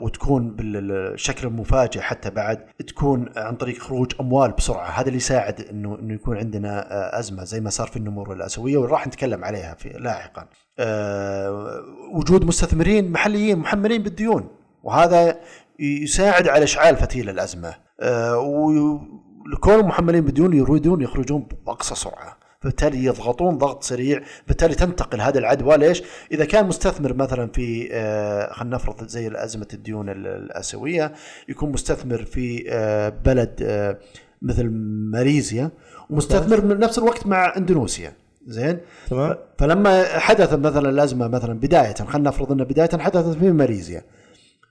Speaker 2: وتكون بالشكل المفاجئ حتى بعد تكون عن طريق خروج أموال بسرعة. هذا اللي يساعد انه إنه يكون عندنا آه، أزمة زي ما صار في النمور الاسيويه وراح نتكلم عليها في لاحقا. آه، وجود مستثمرين محليين محملين بالديون وهذا يساعد على إشعال فتيل الأزمة. آه، وكونهم محملين بالديون يريدون يخرجون بأقصى سرعة. فبالتالي يضغطون ضغط سريع بالتالي تنتقل هذه العدوى. ليش؟ إذا كان مستثمر مثلا في آه، خلينا نفرض زي أزمة الديون ال- الأسيوية يكون مستثمر في آه، بلد آه، مثل ماليزيا ومستثمر من نفس الوقت مع إندونيسيا. زين؟
Speaker 1: تمام.
Speaker 2: فلما حدث مثلا الأزمة مثلا بداية خلينا نفرض ان بداية حدثت في ماليزيا.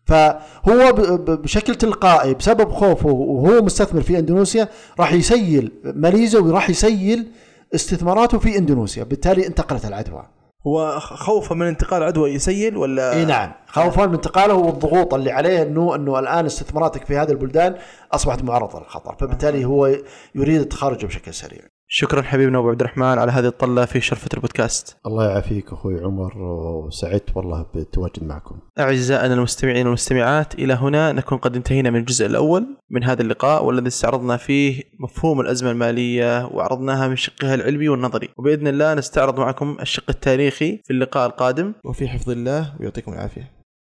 Speaker 2: فهو بشكل تلقائي بسبب خوفه وهو مستثمر في إندونيسيا راح يسيل ماليزيا وراح يسيل استثماراته في إندونيسيا بالتالي انتقلت العدوى.
Speaker 1: هو خوفه من انتقال عدوى يسيل ولا؟
Speaker 2: إي نعم خوفا من انتقاله والضغوط اللي عليه انه إنه الآن استثماراتك في هذه البلدان أصبحت معرضة للخطر فبالتالي هو يريد التخرج بشكل سريع.
Speaker 1: شكرا حبيبنا أبو عبد الرحمن على هذه الطلة في شرفه البودكاست
Speaker 2: الله يعافيك أخوي عمر وسعدت والله بالتواجد معكم.
Speaker 1: أعزائنا المستمعين والمستمعات إلى هنا نكون قد انتهينا من الجزء الأول من هذا اللقاء والذي استعرضنا فيه مفهوم الأزمة المالية وعرضناها من شقها العلمي والنظري. وبإذن الله نستعرض معكم الشق التاريخي في اللقاء القادم. وفي حفظ الله ويعطيكم العافية.